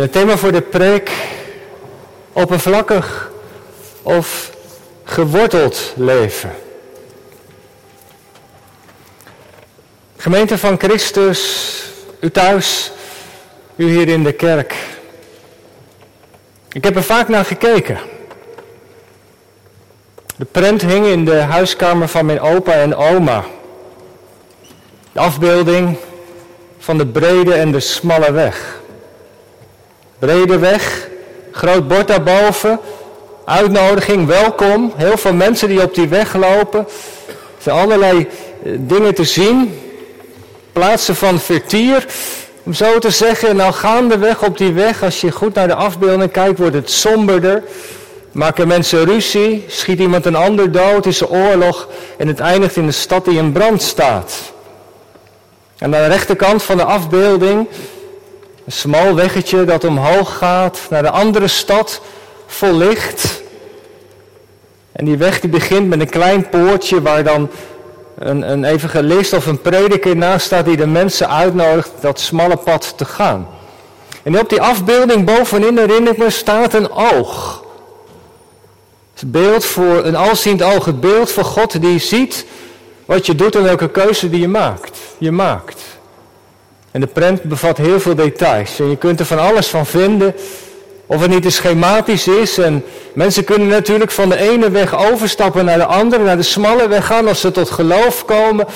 Het thema voor de preek, oppervlakkig of geworteld leven. Gemeente van Christus, u thuis, u hier in de kerk. Ik heb er vaak naar gekeken. De prent hing in de huiskamer van mijn opa en oma. De afbeelding van de brede en de smalle weg. Brede weg, groot bord daarboven, uitnodiging, welkom. Heel veel mensen die op die weg lopen. Er zijn allerlei eh, dingen te zien. Plaatsen van vertier, om zo te zeggen. Nou gaandeweg op die weg, als je goed naar de afbeelding kijkt, wordt het somberder. Maken mensen ruzie, schiet iemand een ander dood, is er oorlog en het eindigt in de stad die in brand staat. En aan de rechterkant van de afbeelding een smal weggetje dat omhoog gaat naar de andere stad vol licht. En die weg die begint met een klein poortje waar dan een, een evangelist of een prediker naast staat die de mensen uitnodigt dat smalle pad te gaan. En op die afbeelding bovenin herinner ik me staat een oog. Het beeld voor een alziend oog, het beeld van God die ziet wat je doet en welke keuze die je maakt. Je maakt. En de prent bevat heel veel details. En je kunt er van alles van vinden. Of het niet te schematisch is. En mensen kunnen natuurlijk van de ene weg overstappen naar de andere, naar de smalle weg gaan als ze tot geloof komen.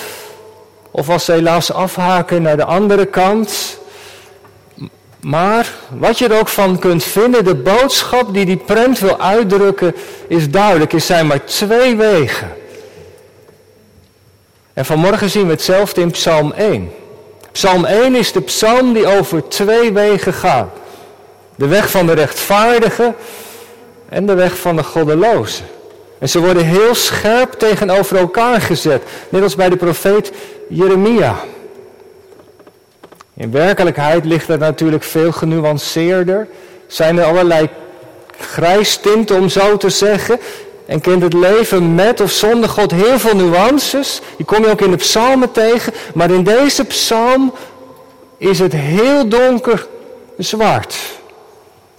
Of als ze helaas afhaken naar de andere kant. Maar wat je er ook van kunt vinden, de boodschap die die prent wil uitdrukken, is duidelijk. Er zijn maar twee wegen. En vanmorgen zien we hetzelfde in Psalm 1. Psalm 1 is de psalm die over twee wegen gaat. De weg van de rechtvaardige en de weg van de goddeloze. En ze worden heel scherp tegenover elkaar gezet, net als bij de profeet Jeremia. In werkelijkheid ligt het natuurlijk veel genuanceerder. Zijn er allerlei grijstinten, om zo te zeggen. En kent het leven met of zonder God heel veel nuances. Die kom je ook in de psalmen tegen. Maar in deze psalm is het heel donker zwart.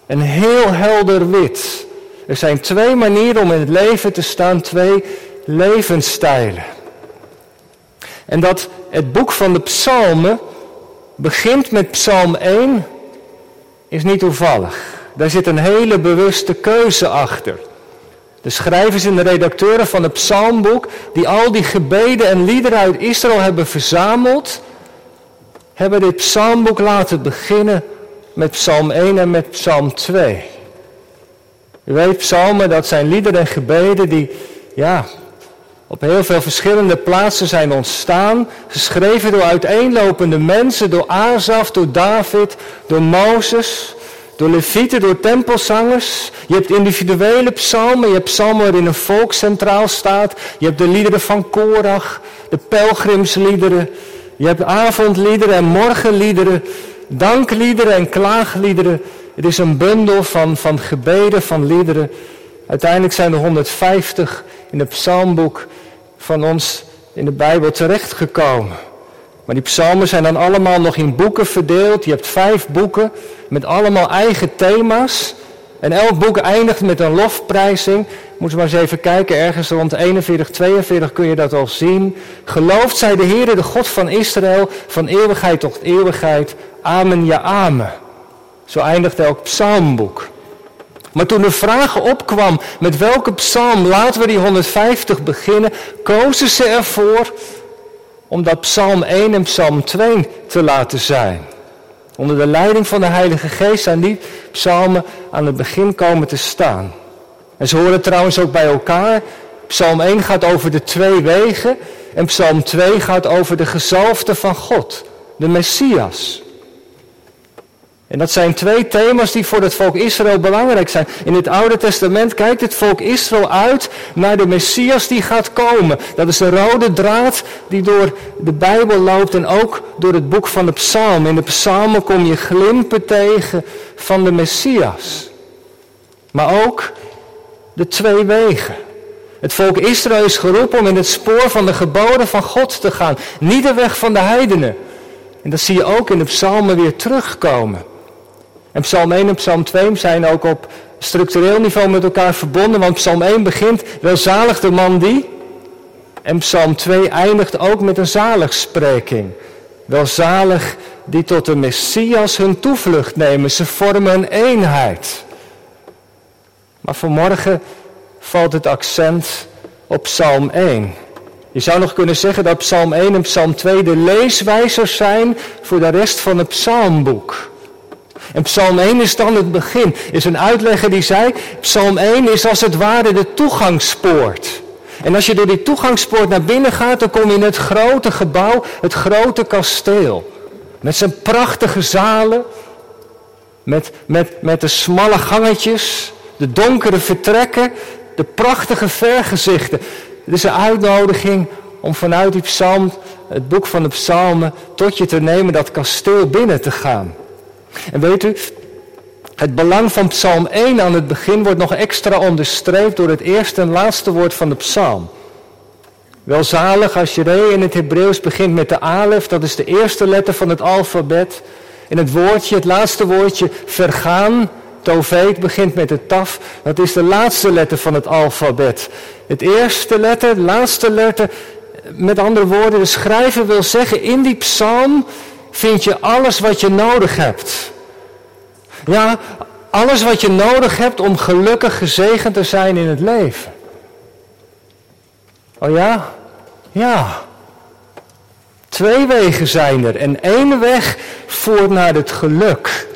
En heel helder wit. Er zijn twee manieren om in het leven te staan, twee levensstijlen. En dat het boek van de psalmen begint met psalm 1 is niet toevallig. Daar zit een hele bewuste keuze achter. De schrijvers en de redacteuren van het psalmboek, die al die gebeden en liederen uit Israël hebben verzameld, hebben dit psalmboek laten beginnen met psalm 1 en met psalm 2. U weet, psalmen, dat zijn liederen en gebeden die, ja, op heel veel verschillende plaatsen zijn ontstaan, geschreven door uiteenlopende mensen, door Azaf, door David, door Mozes, door levieten, door tempelzangers. Je hebt individuele psalmen, je hebt psalmen waarin een volk centraal staat. Je hebt de liederen van Korach, de pelgrimsliederen. Je hebt avondliederen en morgenliederen, dankliederen en klaagliederen. Het is een bundel van, van gebeden, van liederen. Uiteindelijk zijn er 150 in het psalmboek van ons in de Bijbel terechtgekomen. Maar die psalmen zijn dan allemaal nog in boeken verdeeld. Je hebt vijf boeken met allemaal eigen thema's. En elk boek eindigt met een lofprijzing. Moet je maar eens even kijken, ergens rond 41, 42 kun je dat al zien. Geloofd zij de Heer, de God van Israël, van eeuwigheid tot eeuwigheid. Amen, ja, amen. Zo eindigt elk psalmboek. Maar toen de vraag opkwam met welke psalm laten we die 150 beginnen, kozen ze ervoor om dat psalm 1 en psalm 2 te laten zijn. Onder de leiding van de Heilige Geest zijn die psalmen aan het begin komen te staan. En ze horen trouwens ook bij elkaar. Psalm 1 gaat over de twee wegen en psalm 2 gaat over de gezalfde van God, de Messias. En dat zijn twee thema's die voor het volk Israël belangrijk zijn. In het Oude Testament kijkt het volk Israël uit naar de Messias die gaat komen. Dat is de rode draad die door de Bijbel loopt en ook door het boek van de Psalm. In de Psalmen kom je glimpen tegen van de Messias. Maar ook de twee wegen. Het volk Israël is geroepen om in het spoor van de geboden van God te gaan. Niet de weg van de heidenen. En dat zie je ook in de psalmen weer terugkomen. En Psalm 1 en Psalm 2 zijn ook op structureel niveau met elkaar verbonden, want Psalm 1 begint welzalig de man die. En Psalm 2 eindigt ook met een zaligspreking. Welzalig die tot de Messias hun toevlucht nemen. Ze vormen een eenheid. Maar vanmorgen valt het accent op Psalm 1. Je zou nog kunnen zeggen dat Psalm 1 en Psalm 2 de leeswijzers zijn voor de rest van het psalmboek. En Psalm 1 is dan het begin. Is een uitlegger die zei, Psalm 1 is als het ware de toegangspoort. En als je door die toegangspoort naar binnen gaat, dan kom je in het grote gebouw, het grote kasteel. Met zijn prachtige zalen, met, met, met de smalle gangetjes, de donkere vertrekken, de prachtige vergezichten. Het is een uitnodiging om vanuit die psalm, het boek van de psalmen, tot je te nemen dat kasteel binnen te gaan. En weet u, het belang van Psalm 1 aan het begin wordt nog extra onderstreept door het eerste en laatste woord van de psalm. Welzalig als je in het Hebreeuws begint met de alef, dat is de eerste letter van het alfabet. En het woordje, het laatste woordje, vergaan, toveet, begint met de taf, dat is de laatste letter van het alfabet. Het eerste letter, de laatste letter, met andere woorden, de schrijver wil zeggen, in die psalm vind je alles wat je nodig hebt. Ja, alles wat je nodig hebt om gelukkig gezegend te zijn in het leven. Oh ja? Ja. Twee wegen zijn er en één weg voert naar het geluk.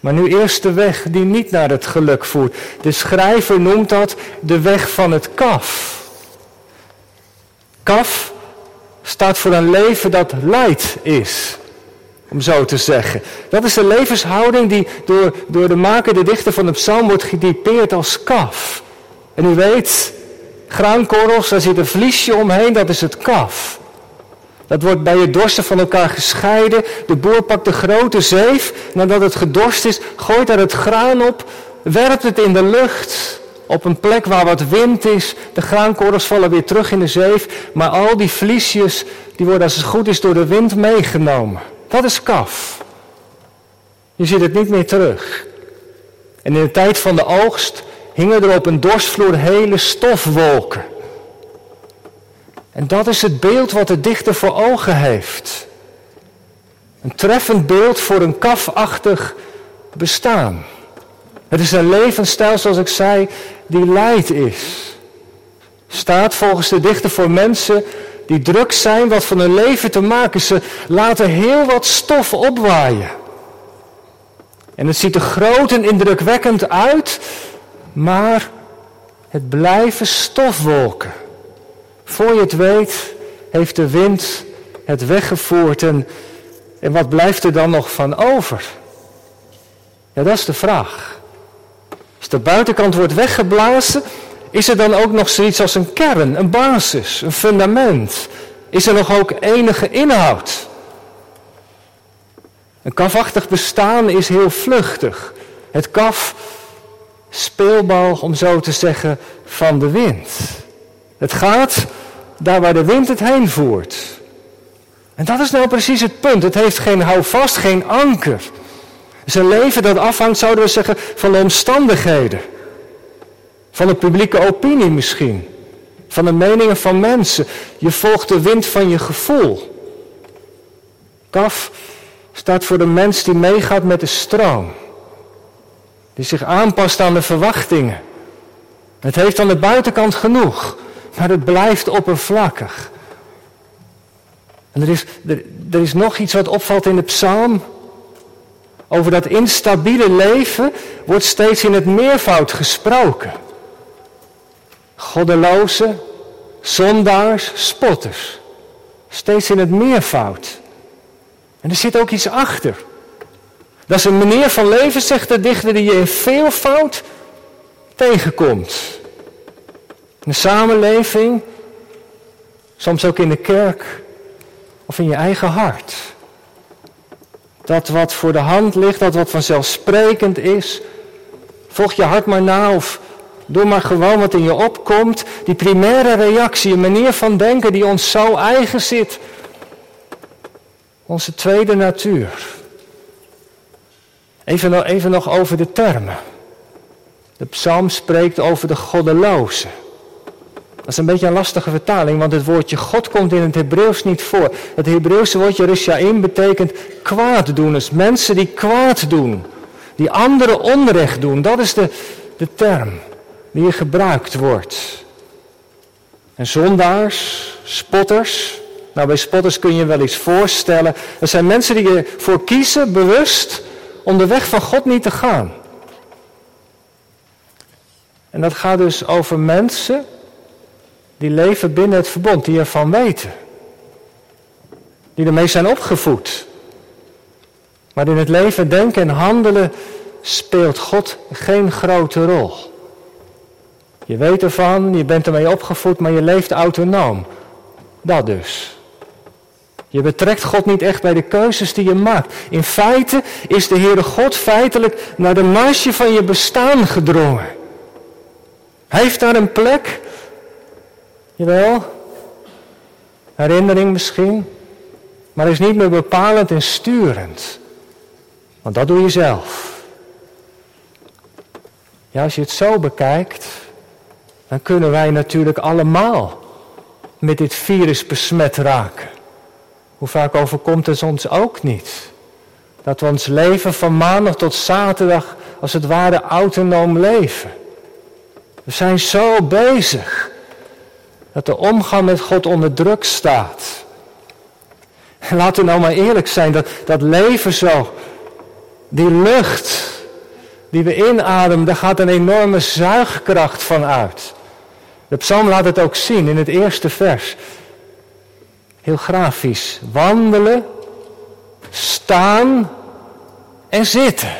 Maar nu eerst de weg die niet naar het geluk voert. De schrijver noemt dat de weg van het kaf. Kaf staat voor een leven dat leid is. Om zo te zeggen. Dat is de levenshouding die door, door de maker, de dichter van de psalm wordt getypeerd als kaf. En u weet, graankorrels, daar zit een vliesje omheen, dat is het kaf. Dat wordt bij het dorsten van elkaar gescheiden. De boer pakt de grote zeef. Nadat het gedorst is, gooit daar het graan op. Werpt het in de lucht. Op een plek waar wat wind is. De graankorrels vallen weer terug in de zeef. Maar al die vliesjes, die worden als het goed is door de wind meegenomen. Dat is kaf. Je ziet het niet meer terug. En in de tijd van de oogst hingen er op een dorstvloer hele stofwolken. En dat is het beeld wat de dichter voor ogen heeft. Een treffend beeld voor een kafachtig bestaan. Het is een levensstijl, zoals ik zei, die leid is. Staat volgens de dichter voor mensen die druk zijn wat van hun leven te maken. Ze laten heel wat stof opwaaien. En het ziet er groot en indrukwekkend uit, maar het blijven stofwolken. Voor je het weet, heeft de wind het weggevoerd en, en wat blijft er dan nog van over? Ja, dat is de vraag. Als de buitenkant wordt weggeblazen, is er dan ook nog zoiets als een kern, een basis, een fundament? Is er nog ook enige inhoud? Een kafachtig bestaan is heel vluchtig. Het kaf, speelbal om zo te zeggen, van de wind. Het gaat daar waar de wind het heen voert. En dat is nou precies het punt. Het heeft geen houvast, geen anker. Is een leven dat afhangt, zouden we zeggen, van de omstandigheden. Van de publieke opinie misschien. Van de meningen van mensen. Je volgt de wind van je gevoel. Kaf staat voor de mens die meegaat met de stroom. Die zich aanpast aan de verwachtingen. Het heeft aan de buitenkant genoeg, maar het blijft oppervlakkig. En er is, er, er is nog iets wat opvalt in de psalm. Over dat instabiele leven wordt steeds in het meervoud gesproken. Goddelozen, zondaars, spotters. Steeds in het meervoud. En er zit ook iets achter. Dat is een manier van leven, zegt de dichter, die je in veelvoud tegenkomt. In de samenleving, soms ook in de kerk of in je eigen hart. Dat wat voor de hand ligt, dat wat vanzelfsprekend is, volg je hart maar na of doe maar gewoon wat in je opkomt. Die primaire reactie, een manier van denken die ons zo eigen zit. Onze tweede natuur. Even, even nog over de termen. De psalm spreekt over de goddelozen. Dat is een beetje een lastige vertaling, want het woordje God komt in het Hebreeuws niet voor. Het Hebreeuwse woordje Rishaim betekent kwaaddoeners, mensen die kwaad doen, die anderen onrecht doen. Dat is de, de term die hier gebruikt wordt. En zondaars, spotters, nou bij spotters kun je wel eens voorstellen, dat zijn mensen die ervoor kiezen, bewust, om de weg van God niet te gaan. En dat gaat dus over mensen die leven binnen het verbond, die ervan weten. Die ermee zijn opgevoed. Maar in het leven, denken en handelen speelt God geen grote rol. Je weet ervan, je bent ermee opgevoed, maar je leeft autonoom. Dat dus. Je betrekt God niet echt bij de keuzes die je maakt. In feite is de Heere God feitelijk naar de marge van je bestaan gedrongen. Hij heeft daar een plek Jawel, herinnering misschien, maar is niet meer bepalend en sturend. Want dat doe je zelf. Ja, als je het zo bekijkt, dan kunnen wij natuurlijk allemaal met dit virus besmet raken. Hoe vaak overkomt het ons ook niet? Dat we ons leven van maandag tot zaterdag als het ware autonoom leven. We zijn zo bezig dat de omgang met God onder druk staat. En laten we nou maar eerlijk zijn, dat, dat leven zo, die lucht die we inademen, daar gaat een enorme zuigkracht van uit. De psalm laat het ook zien in het eerste vers. Heel grafisch. Wandelen, staan en zitten.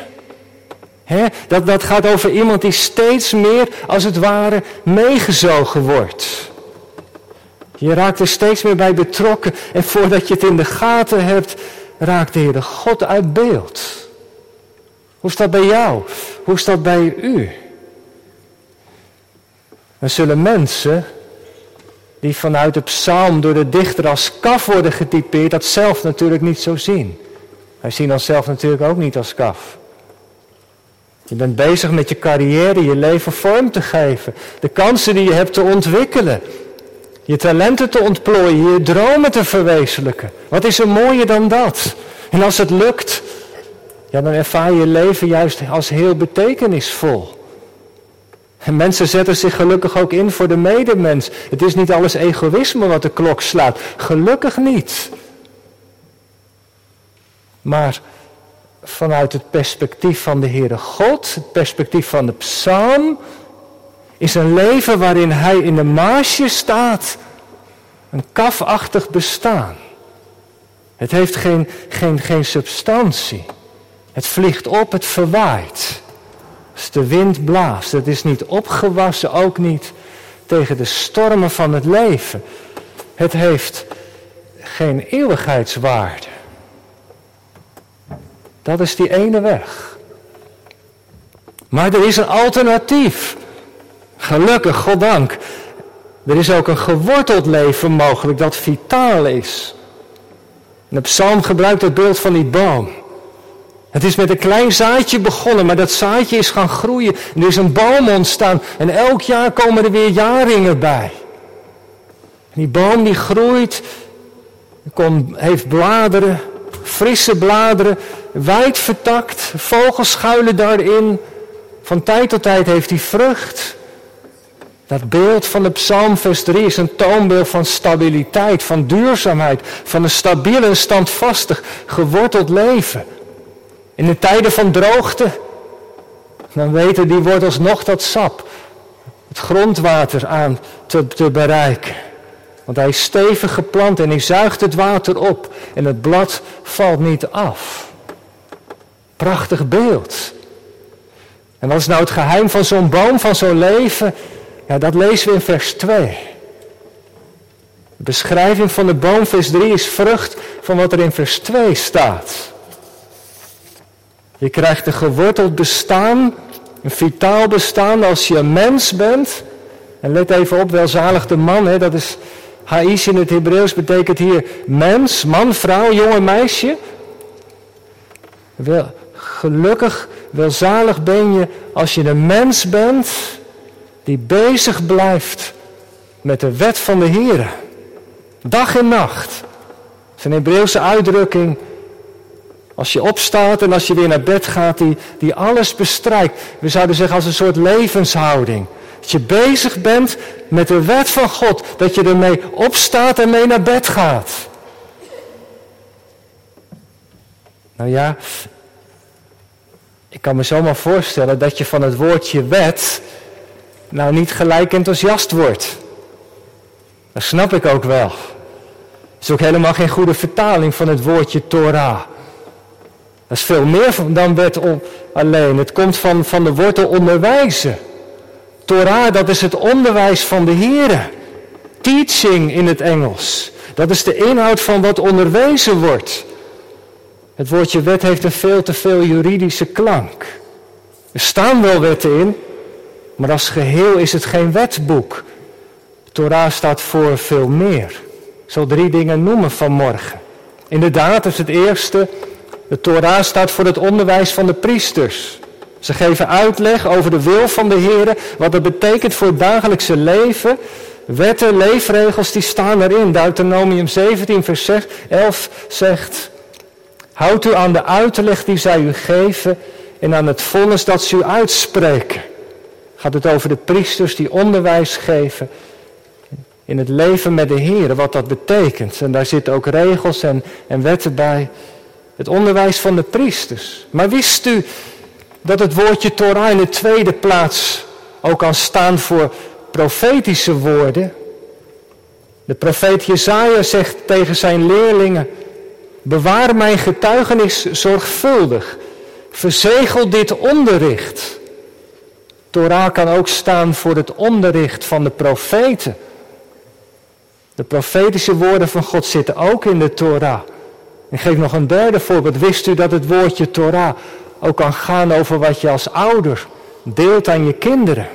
dat, dat gaat over iemand die steeds meer, als het ware, meegezogen wordt. Je raakt er steeds meer bij betrokken en voordat je het in de gaten hebt, raakt de Heere God uit beeld. Hoe is dat bij jou? Hoe is dat bij u? Er zullen mensen die vanuit de psalm door de dichter als kaf worden getypeerd, dat zelf natuurlijk niet zo zien. Wij zien onszelf natuurlijk ook niet als kaf. Je bent bezig met je carrière, je leven vorm te geven, de kansen die je hebt te ontwikkelen. Je talenten te ontplooien, je dromen te verwezenlijken. Wat is er mooier dan dat? En als het lukt, ja, dan ervaar je leven juist als heel betekenisvol. En mensen zetten zich gelukkig ook in voor de medemens. Het is niet alles egoïsme wat de klok slaat. Gelukkig niet. Maar vanuit het perspectief van de Heere God, het perspectief van de psalm, is een leven waarin hij in de marge staat. Een kafachtig bestaan. Het heeft geen, geen, geen substantie. Het vliegt op, het verwaait. Als de wind blaast, het is niet opgewassen, ook niet tegen de stormen van het leven. Het heeft geen eeuwigheidswaarde. Dat is die ene weg. Maar er is een alternatief. Gelukkig, goddank. Er is ook een geworteld leven mogelijk dat vitaal is. de psalm gebruikt het beeld van die boom. Het is met een klein zaadje begonnen, maar dat zaadje is gaan groeien. En er is een boom ontstaan en elk jaar komen er weer jaringen bij. En die boom die groeit, heeft bladeren, frisse bladeren, wijd vertakt, vogels schuilen daarin. Van tijd tot tijd heeft hij vrucht. Dat beeld van de psalm vers 3 is een toonbeeld van stabiliteit, van duurzaamheid, van een stabiel en standvastig geworteld leven. In de tijden van droogte, dan weten die wortels nog dat sap, het grondwater aan te, te bereiken. Want hij is stevig geplant en hij zuigt het water op en het blad valt niet af. Prachtig beeld. En wat is nou het geheim van zo'n boom, van zo'n leven? Ja, dat lezen we in vers 2. De beschrijving van de boom, vers 3, is vrucht van wat er in vers 2 staat. Je krijgt een geworteld bestaan, een vitaal bestaan als je een mens bent. En let even op, welzalig de man, hè, dat is Haish in het Hebreeuws, betekent hier mens, man, vrouw, jonge meisje. Wel, gelukkig, welzalig ben je als je een mens bent die bezig blijft met de wet van de Heer. Dag en nacht. Dat is een Hebreeuwse uitdrukking. Als je opstaat en als je weer naar bed gaat, die, die alles bestrijkt. We zouden zeggen als een soort levenshouding. Dat je bezig bent met de wet van God. Dat je ermee opstaat en mee naar bed gaat. Nou ja, ik kan me zomaar voorstellen dat je van het woordje wet nou niet gelijk enthousiast wordt. Dat snap ik ook wel. Het is ook helemaal geen goede vertaling van het woordje Torah. Dat is veel meer dan wet alleen. Het komt van, van de wortel onderwijzen. Torah, dat is het onderwijs van de Heer. Teaching in het Engels. Dat is de inhoud van wat onderwezen wordt. Het woordje wet heeft een veel te veel juridische klank. Er staan wel wetten in, maar als geheel is het geen wetboek. Torah staat voor veel meer. Ik zal drie dingen noemen vanmorgen. Inderdaad, is het eerste. De Torah staat voor het onderwijs van de priesters. Ze geven uitleg over de wil van de Heer, wat dat betekent voor het dagelijkse leven. Wetten, leefregels, die staan erin. Deuteronomium 17, vers 11 zegt, houd u aan de uitleg die zij u geven en aan het vonnis dat ze u uitspreken. Gaat het over de priesters die onderwijs geven in het leven met de Heer, wat dat betekent. En daar zitten ook regels en, en wetten bij. Het onderwijs van de priesters. Maar wist u dat het woordje Torah in de tweede plaats ook kan staan voor profetische woorden? De profeet Jezaja zegt tegen zijn leerlingen, bewaar mijn getuigenis zorgvuldig, verzegel dit onderricht. Torah kan ook staan voor het onderricht van de profeten. De profetische woorden van God zitten ook in de Torah. Ik geef nog een derde voorbeeld. Wist u dat het woordje Torah ook kan gaan over wat je als ouder deelt aan je kinderen?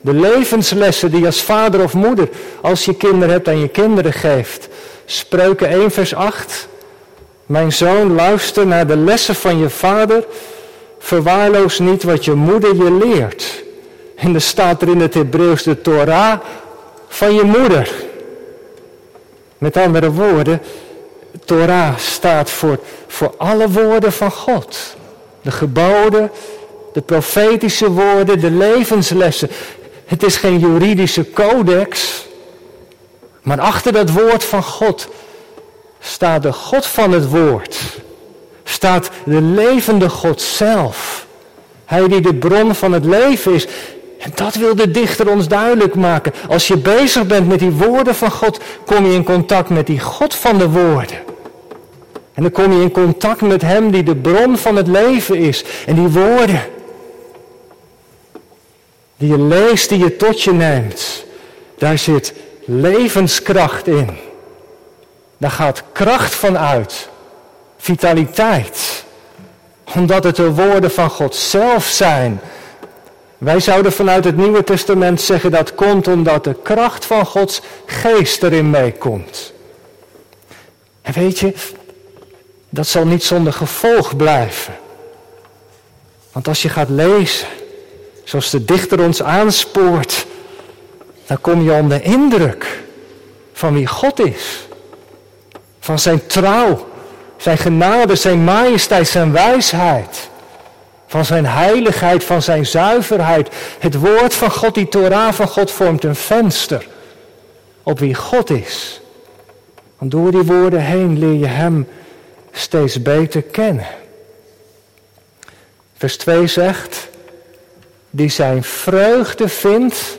De levenslessen die je als vader of moeder, als je kinderen hebt, aan je kinderen geeft. Spreuken 1 vers 8. Mijn zoon, luister naar de lessen van je vader. Verwaarloos niet wat je moeder je leert. En er staat er in het Hebreeuws de Torah van je moeder. Met andere woorden, Torah staat voor, voor alle woorden van God. De geboden, de profetische woorden, de levenslessen. Het is geen juridische codex, maar achter dat woord van God staat de God van het woord. Staat de levende God zelf. Hij die de bron van het leven is. En dat wil de dichter ons duidelijk maken. Als je bezig bent met die woorden van God, kom je in contact met die God van de woorden. En dan kom je in contact met Hem die de bron van het leven is. En die woorden, die je leest, die je tot je neemt, daar zit levenskracht in. Daar gaat kracht van uit. Vitaliteit. Omdat het de woorden van God zelf zijn wij zouden vanuit het Nieuwe Testament zeggen dat komt omdat de kracht van Gods geest erin meekomt. En weet je, dat zal niet zonder gevolg blijven. Want als je gaat lezen, zoals de dichter ons aanspoort, dan kom je onder indruk van wie God is. Van zijn trouw, zijn genade, zijn majesteit, zijn wijsheid van zijn heiligheid, van zijn zuiverheid. Het woord van God, die Torah van God, vormt een venster op wie God is. Want door die woorden heen leer je Hem steeds beter kennen. Vers 2 zegt, die zijn vreugde vindt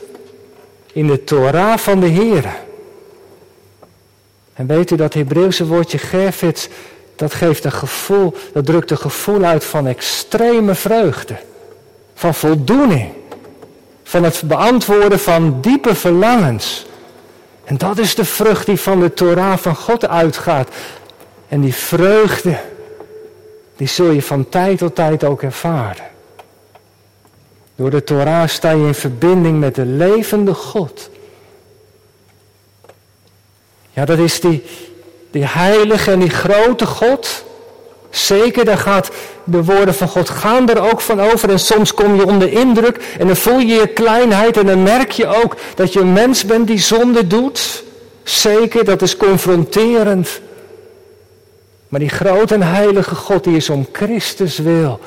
in de Torah van de Heer. En weet u dat Hebreeuwse woordje gerfit dat geeft een gevoel, dat drukt een gevoel uit van extreme vreugde. Van voldoening. Van het beantwoorden van diepe verlangens. En dat is de vrucht die van de Torah van God uitgaat. En die vreugde, die zul je van tijd tot tijd ook ervaren. Door de Torah sta je in verbinding met de levende God. Ja, dat is die, die heilige en die grote God, Zeker, daar gaat de woorden van God gaan er ook van over. En soms kom je onder indruk en dan voel je je kleinheid en dan merk je ook dat je een mens bent die zonde doet. Zeker, dat is confronterend. Maar die grote en heilige God, die is om Christus wil.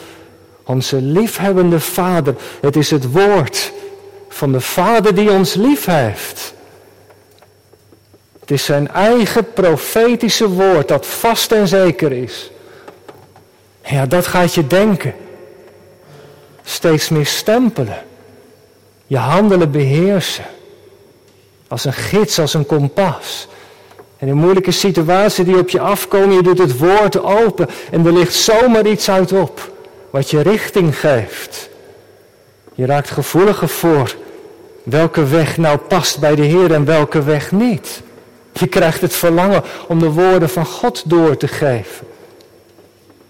Onze liefhebbende Vader. Het is het woord van de Vader die ons lief heeft. Het is zijn eigen profetische woord dat vast en zeker is. Ja, dat gaat je denken. Steeds meer stempelen. Je handelen beheersen. Als een gids, als een kompas. En in moeilijke situaties die op je afkomen, je doet het woord open en er ligt zomaar iets uit op. Wat je richting geeft. Je raakt gevoeliger voor welke weg nou past bij de Heer en welke weg niet. Je krijgt het verlangen om de woorden van God door te geven.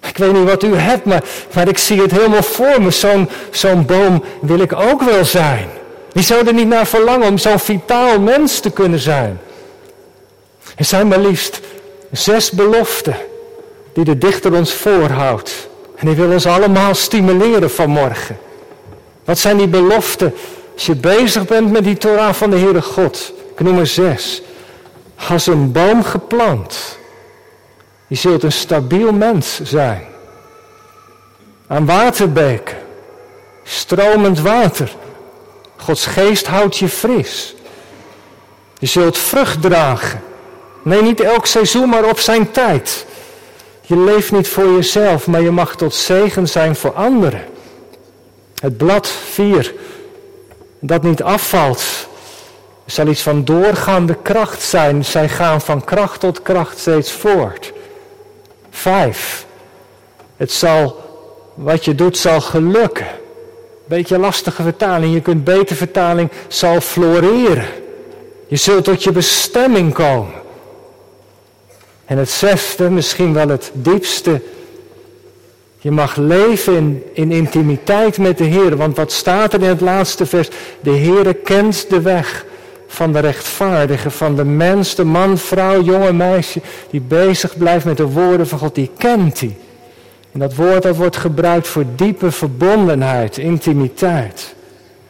Ik weet niet wat u hebt, maar, maar ik zie het helemaal voor me. Zo'n zo'n boom wil ik ook wel zijn. Wie zou er niet naar verlangen om zo'n vitaal mens te kunnen zijn? Er zijn maar liefst zes beloften die de dichter ons voorhoudt. En die wil ons allemaal stimuleren vanmorgen. Wat zijn die beloften als je bezig bent met die Torah van de Heere God? Ik noem er zes. Als een boom geplant. Je zult een stabiel mens zijn. Aan waterbeken. Stromend water. Gods geest houdt je fris. Je zult vrucht dragen. Nee, niet elk seizoen, maar op zijn tijd. Je leeft niet voor jezelf, maar je mag tot zegen zijn voor anderen. Het blad 4, dat niet afvalt, zal iets van doorgaande kracht zijn. Zij gaan van kracht tot kracht steeds voort. Vijf, het zal, wat je doet, zal gelukken. Beetje lastige vertaling, je kunt beter vertaling, zal floreren. Je zult tot je bestemming komen. En het zesde, misschien wel het diepste. Je mag leven in, in intimiteit met de Heer. Want wat staat er in het laatste vers? De Heer kent de weg van de rechtvaardige, van de mens, de man, vrouw, jonge meisje, die bezig blijft met de woorden van God, die kent hij. En dat woord dat wordt gebruikt voor diepe verbondenheid, intimiteit.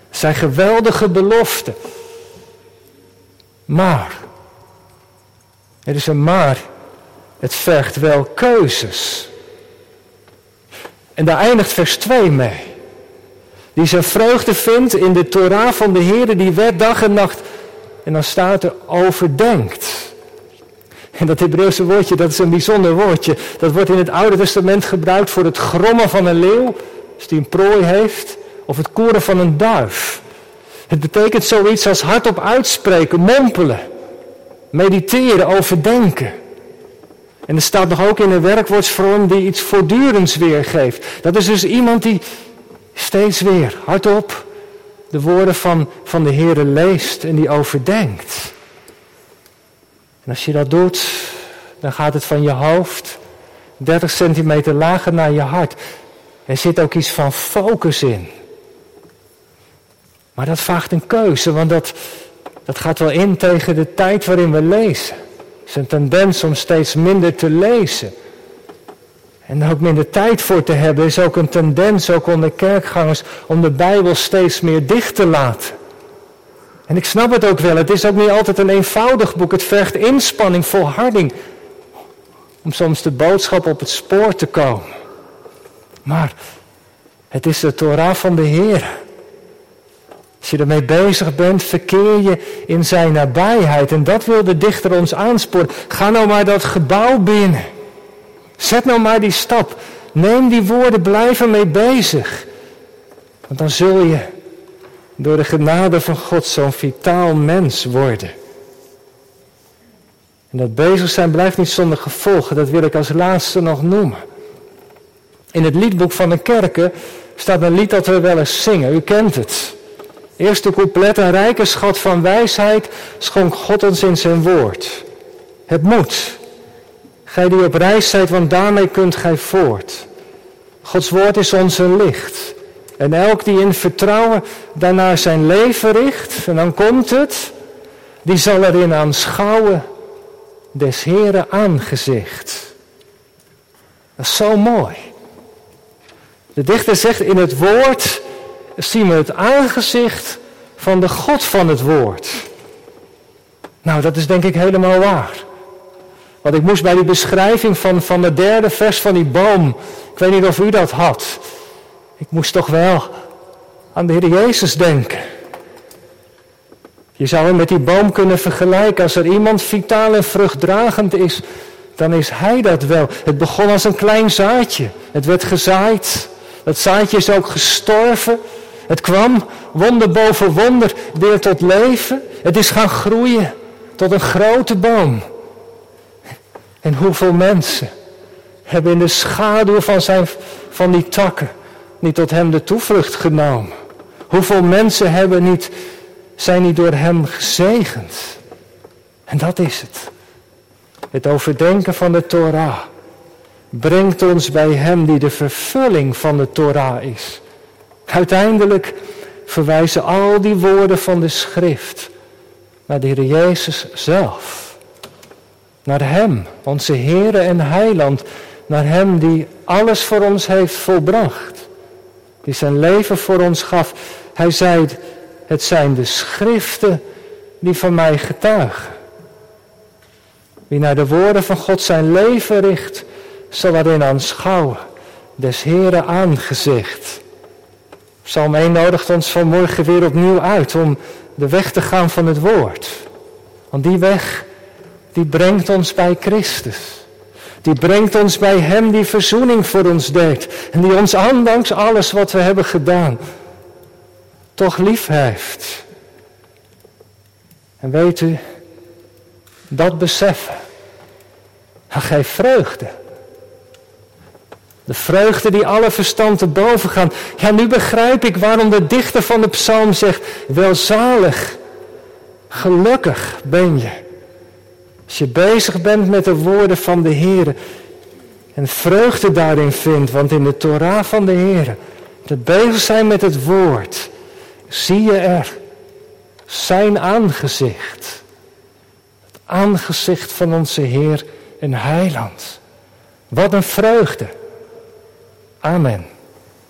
Zijn geweldige beloften. Maar, er is een maar het vergt wel keuzes. En daar eindigt vers 2 mee. Die zijn vreugde vindt in de Torah van de Heer, die werd dag en nacht. En dan staat er overdenkt. En dat Hebreeuwse woordje, dat is een bijzonder woordje. Dat wordt in het Oude Testament gebruikt voor het grommen van een leeuw, als die een prooi heeft, of het koren van een duif. Het betekent zoiets als hardop uitspreken, mompelen, mediteren, overdenken. En er staat nog ook in een werkwoordsvorm die iets voortdurends weergeeft. Dat is dus iemand die steeds weer hardop de woorden van, van de Heer leest en die overdenkt. En als je dat doet, dan gaat het van je hoofd 30 centimeter lager naar je hart. Er zit ook iets van focus in. Maar dat vraagt een keuze, want dat, dat gaat wel in tegen de tijd waarin we lezen is een tendens om steeds minder te lezen. En ook minder tijd voor te hebben is ook een tendens, ook onder kerkgangers, om de Bijbel steeds meer dicht te laten. En ik snap het ook wel, het is ook niet altijd een eenvoudig boek. Het vergt inspanning, volharding, om soms de boodschap op het spoor te komen. Maar het is de Torah van de Heer. Als je ermee bezig bent, verkeer je in zijn nabijheid. En dat wil de dichter ons aansporen. Ga nou maar dat gebouw binnen. Zet nou maar die stap. Neem die woorden, blijf ermee bezig. Want dan zul je door de genade van God zo'n vitaal mens worden. En dat bezig zijn blijft niet zonder gevolgen. Dat wil ik als laatste nog noemen. In het liedboek van de kerken staat een lied dat we wel eens zingen. U kent het. Eerste couplet, een rijke schat van wijsheid schonk God ons in zijn woord. Het moet. Gij die op reis zijt, want daarmee kunt gij voort. Gods woord is ons een licht. En elk die in vertrouwen daarnaar zijn leven richt, en dan komt het, die zal erin aanschouwen des Heren aangezicht. Dat is zo mooi. De dichter zegt, in het woord zien we het aangezicht van de God van het woord. Nou, dat is denk ik helemaal waar. Want ik moest bij die beschrijving van, van de derde vers van die boom, ik weet niet of u dat had. Ik moest toch wel aan de Heer Jezus denken. Je zou hem met die boom kunnen vergelijken. Als er iemand vitaal en vruchtdragend is, dan is hij dat wel. Het begon als een klein zaadje. Het werd gezaaid. Dat zaadje is ook gestorven. Het kwam wonder boven wonder weer tot leven. Het is gaan groeien tot een grote boom. En hoeveel mensen hebben in de schaduw van, zijn, van die takken niet tot hem de toevlucht genomen? Hoeveel mensen hebben niet, zijn niet door hem gezegend? En dat is het. Het overdenken van de Torah brengt ons bij hem die de vervulling van de Torah is. Uiteindelijk verwijzen al die woorden van de schrift naar de Heer Jezus zelf. Naar Hem, onze Heere en Heiland. Naar Hem die alles voor ons heeft volbracht. Die zijn leven voor ons gaf. Hij zei, het zijn de schriften die van mij getuigen. Wie naar de woorden van God zijn leven richt, zal erin aanschouwen. Des Heere aangezicht. Psalm 1 nodigt ons vanmorgen weer opnieuw uit om de weg te gaan van het woord. Want die weg, die brengt ons bij Christus. Die brengt ons bij Hem die verzoening voor ons deed. En die ons ondanks alles wat we hebben gedaan, toch lief heeft. En weet u, dat beseffen, dat geeft vreugde. De vreugde die alle verstand te boven gaan. Ja, nu begrijp ik waarom de dichter van de psalm zegt, welzalig, gelukkig ben je. Als je bezig bent met de woorden van de Heer en vreugde daarin vindt, want in de Torah van de Heer, te bezig zijn met het woord, zie je er zijn aangezicht. Het aangezicht van onze Heer en Heiland. Wat een vreugde. Amen.